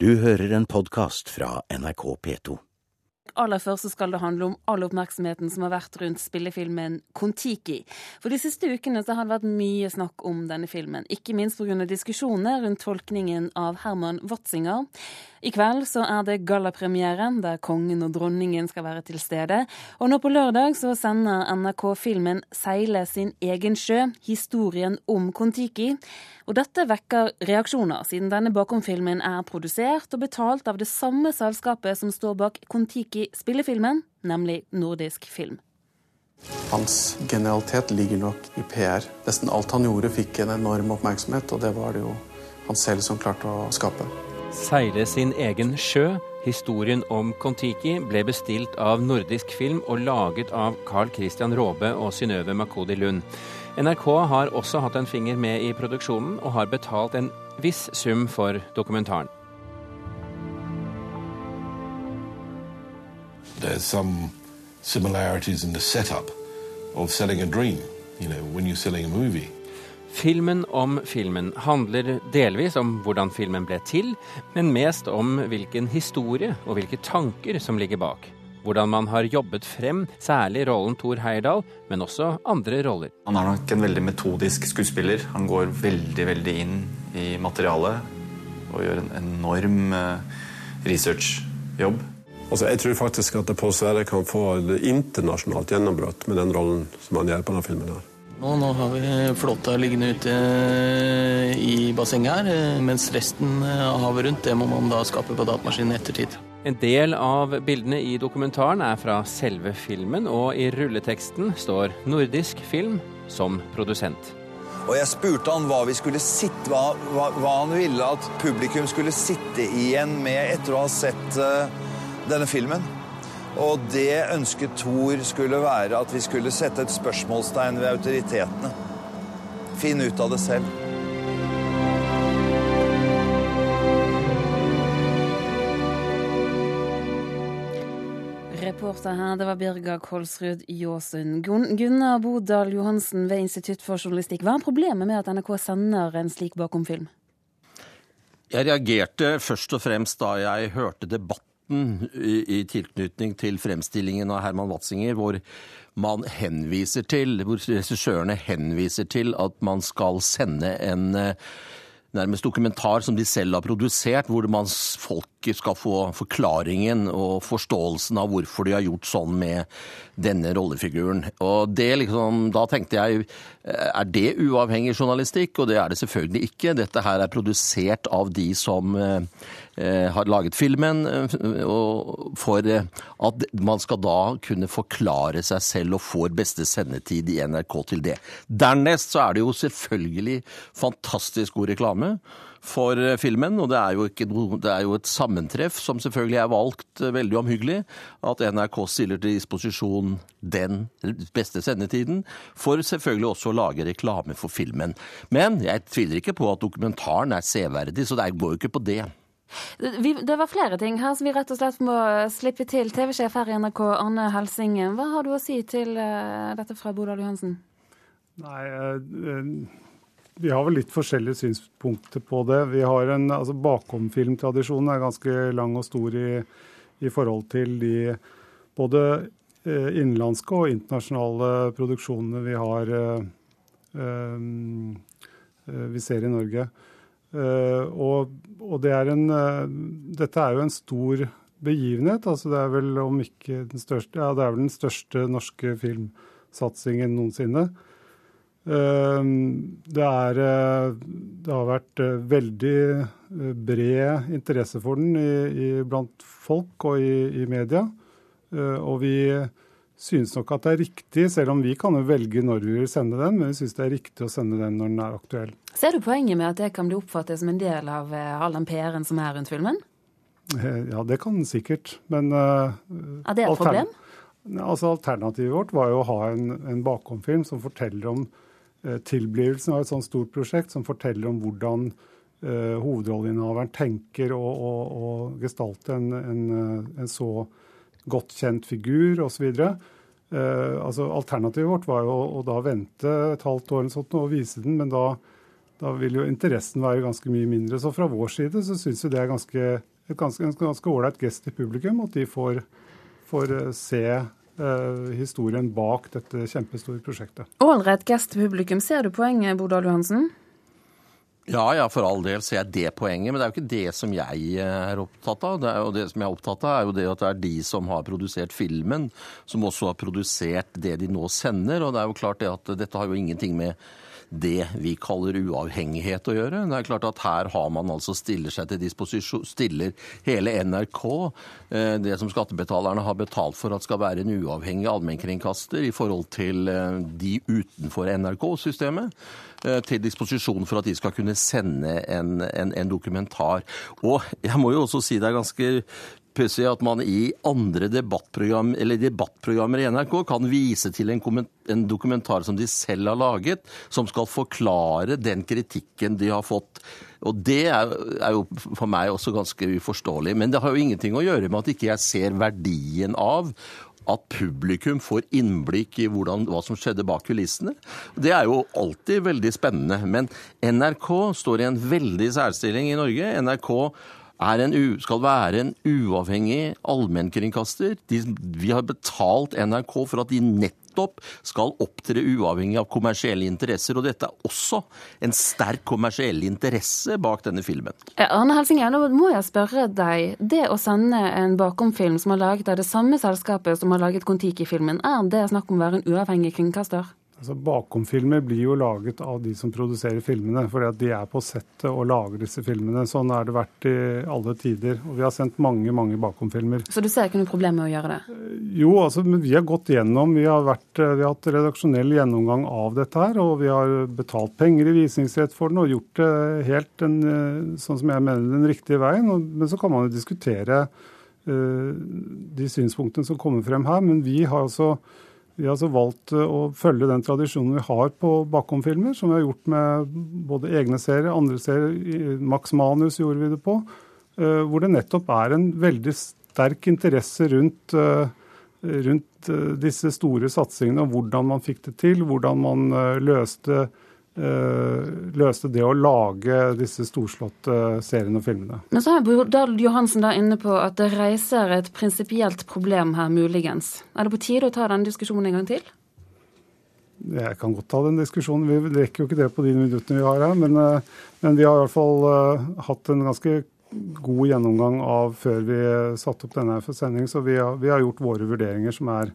Du hører en podkast fra NRK P2. Aller først så skal det handle om all oppmerksomheten som har vært rundt spillefilmen Kon-Tiki. For de siste ukene så har det vært mye snakk om denne filmen, ikke minst pga. diskusjoner rundt tolkningen av Herman Watzinger. I kveld så er det gallapremieren, der kongen og dronningen skal være til stede. Og nå på lørdag så sender NRK filmen 'Seile sin egen sjø', historien om Kon-Tiki. Og dette vekker reaksjoner, siden denne bakomfilmen er produsert og betalt av det samme selskapet som står bak Kon-Tiki-spillefilmen, nemlig Nordisk Film. Hans genialitet ligger nok i PR. Nesten alt han gjorde, fikk en enorm oppmerksomhet, og det var det jo han selv som klarte å skape. Seile sin egen sjø. Historien om Kon-Tiki ble bestilt av Nordisk Film og laget av Carl Christian Råbe og Synnøve Makodi Lund. NRK har også hatt en finger med i produksjonen, og har betalt en viss sum for dokumentaren. There's some similarities in the setup of selling a dream, you know, when you're selling a movie. Filmen om filmen handler delvis om hvordan filmen ble til, men mest om hvilken historie og hvilke tanker som ligger bak. Hvordan man har jobbet frem, særlig rollen Thor Heyerdahl, men også andre roller. Han er nok en veldig metodisk skuespiller. Han går veldig, veldig inn i materialet og gjør en enorm eh, researchjobb. Altså, jeg tror faktisk at Pål Sverre kan få et internasjonalt gjennombrudd med den rollen som han gjør på denne filmen. her. Nå, nå har vi flåta liggende ute i bassenget her, eh, mens resten av havet rundt det må man da skape på datamaskinen i ettertid. En del av bildene i dokumentaren er fra selve filmen, og i rulleteksten står Nordisk Film som produsent. Og jeg spurte han hva vi skulle sitte, hva, hva, hva han ville at publikum skulle sitte igjen med etter å ha sett uh, denne filmen. Og det ønsket Thor skulle være at vi skulle sette et spørsmålstegn ved autoritetene. Finne ut av det selv. Reporter her, det var Birga Kolsrud Jåsund. Gunnar Bodal Johansen ved Institutt for journalistikk. Hva er problemet med at NRK sender en slik bakomfilm? Jeg reagerte først og fremst da jeg hørte debatten i, i tilknytning til fremstillingen av Herman Watzinger, hvor man henviser til, hvor regissørene henviser til at man skal sende en nærmest dokumentar som de selv har produsert, hvor man folk skal få forklaringen og forståelsen av hvorfor de har gjort sånn med denne rollefiguren. Og det liksom, Da tenkte jeg er det uavhengig journalistikk? Og det er det selvfølgelig ikke. Dette her er produsert av de som eh, har laget filmen, for at man skal da kunne forklare seg selv og får beste sendetid i NRK til det. Dernest så er det jo selvfølgelig fantastisk god reklame for filmen. Og det er, noe, det er, jo et sammentreff som selvfølgelig er valgt veldig omhyggelig. At NRK stiller til disposisjon den beste sendetiden, for selvfølgelig også å lage reklame for filmen. Men jeg tviler ikke på at dokumentaren er severdig, så det går jo ikke på det. Det var flere ting her som vi rett og slett må slippe til. TV-sjef her i NRK, Arne Helsingen. Hva har du å si til dette fra Bodal Johansen? Nei, vi har vel litt forskjellige synspunkter på det. Vi har en, altså Bakomfilmtradisjonen er ganske lang og stor i, i forhold til de både innenlandske og internasjonale produksjonene vi har vi ser i Norge. Og, og det er en, dette er jo en stor begivenhet. altså Det er vel om ikke den største, ja, det er vel den største norske filmsatsingen noensinne. Det, er, det har vært veldig bred interesse for den i, i, blant folk og i, i media. Og vi synes nok at det er riktig, selv om vi kan jo velge når vi vil sende den, men vi synes det er riktig å sende den når den er aktuell. Ser du poenget med at det kan bli oppfattet som en del av all den PR-en som er rundt filmen? Ja, det kan den sikkert, men Er det et problem? Altså, alternativet vårt var jo å ha en, en bakomfilm som forteller om tilblivelsen av et sånt stort prosjekt, som forteller om hvordan uh, hovedrolleinnehaveren tenker å, å, å gestalte en, en, en så godt kjent figur osv. Uh, altså, alternativet vårt var jo å, å da vente et halvt år og vise den, men da da vil jo interessen være ganske mye mindre. Så fra vår side så syns vi det er ganske, et ganske, ålreit gest til publikum at de får, får se eh, historien bak dette kjempestore prosjektet. Ålreit gest publikum. Ser du poenget, Bodal Johansen? Ja, ja, for all del ser jeg det poenget, men det er jo ikke det som jeg eh, er opptatt av. Det, er jo det som jeg er opptatt av, er jo det at det er de som har produsert filmen, som også har produsert det de nå sender. Og det er jo klart det at dette har jo ingenting med det vi kaller uavhengighet å gjøre. Det er klart at Her har man altså stiller seg til disposisjon, stiller hele NRK, eh, det som skattebetalerne har betalt for at skal være en uavhengig allmennkringkaster i forhold til eh, de utenfor NRK-systemet eh, til disposisjon for at de skal kunne sende en, en, en, dokumentar. Og jeg må jo også si det er ganske pussig at man i andre debattprogram, debattprogrammer i NRK kan vise til en, en, dokumentar som de selv har laget, som skal forklare den kritikken de har fått. Og Det er, er jo for meg også ganske uforståelig. Men det har jo ingenting å gjøre med at ikke jeg ser verdien av at publikum får innblikk i hvordan, hva som skjedde bak kulissene. Det er jo alltid veldig spennende. Men NRK står i en veldig særstilling i Norge. NRK en, skal være en uavhengig allmennkringkaster. vi har betalt NRK for at de nettopp skal opptre uavhengig av kommersielle interesser. Og dette er også en sterk kommersiell interesse bak denne filmen. Arne Helsinger, nå må jeg spørre deg. Det å sende en bakomfilm som er laget av det samme selskapet som har laget Kon-Tiki-filmen, er det snakk om å være en uavhengig kringkaster? Altså, Bakomfilmer blir jo laget av de som produserer filmene, fordi at de er på settet og lager disse filmene. Sånn har det vært i alle tider. Og vi har sendt mange mange bakomfilmer. Så du ser ikke noe problem med å gjøre det? Jo, altså, vi har gått gjennom. Vi har, vært, vi har hatt redaksjonell gjennomgang av dette her. Og vi har betalt penger i visningsrett for den og gjort det helt den, sånn som jeg mener den riktige veien. Men så kan man jo diskutere de synspunktene som kommer frem her. Men vi har altså vi har altså valgt eh, å følge den tradisjonen vi har på bakomfilmer, som vi har gjort med både egne serier, andre serier. Max Manus gjorde vi det på. Eh, hvor det nettopp er en veldig sterk interesse rundt, eh, rundt disse store satsingene, og hvordan man fikk det til, hvordan man løste løste det å lage disse storslåtte seriene og filmene. Men så er Bordal Johansen da inne på at det reiser et prinsipielt problem her, muligens. Er det på tide å ta den diskusjonen en gang til? Jeg kan godt ta den diskusjonen. Vi rekker jo ikke det på de minuttene vi har her. Men, eh, men vi har i hvert fall uh, hatt en ganske god gjennomgang av før vi satte opp denne sendingen. Så vi har, vi har gjort våre vurderinger som er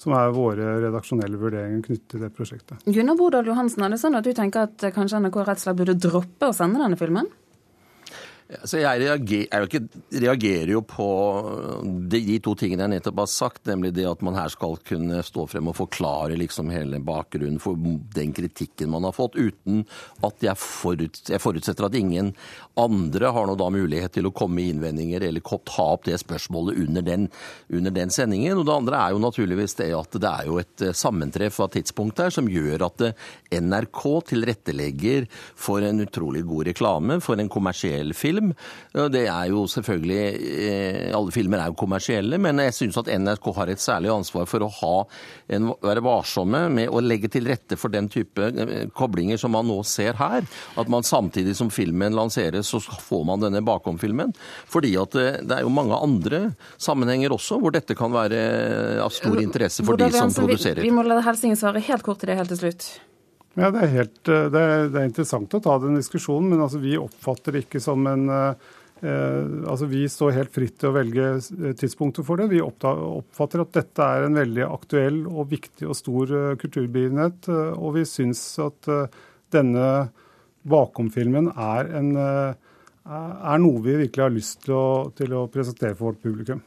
som er våre redaksjonelle vurderinger knyttet til det prosjektet. Gunnar Bordal Johansen, er det sånn at du tenker at kanskje NRK rett og slett burde droppe å sende denne filmen? Altså jeg, reagerer, jeg ikke, reagerer, jo på de, de, to tingene jeg nettopp har sagt, nemlig det at man her skal kunne stå frem og forklare liksom hele bakgrunnen for den kritikken man har fått, uten at jeg, forut, jeg forutsetter at ingen andre har noe da mulighet til å komme med innvendinger eller ta opp det spørsmålet under den, under den, sendingen. Og det andre er jo naturligvis det at det er jo et eh, sammentreff av tidspunkt her som gjør at eh, NRK tilrettelegger for en utrolig god reklame for en kommersiell film film. Det er jo selvfølgelig eh, Alle filmer er jo kommersielle, men jeg syns at NRK har et særlig ansvar for å ha en, være varsomme med å legge til rette for den type eh, koblinger som man nå ser her. At man samtidig som filmen lanseres, så får man denne bakom-filmen. Fordi at det, eh, det er jo mange andre sammenhenger også hvor dette kan være av stor interesse for de som produserer. Vi, vi må la Helsingen svare helt kort til det helt til slutt. Ja, det er, helt, eh, det, er, det er, interessant å ta den diskusjonen, men altså, vi oppfatter det ikke som en eh, eh, altså, Vi står helt fritt til å velge eh, tidspunktet for det. Vi oppfatter at dette er en veldig aktuell og viktig og stor kulturbegivenhet. Og vi syns at denne bakomfilmen er, er noe vi virkelig har lyst til å, til å presentere for vårt publikum.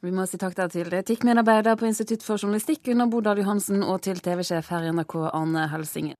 Vi må si takk til etikkmedarbeider på Institutt for journalistikk under Bodal Johansen og til TV-sjef her i NRK Arne Helsingen.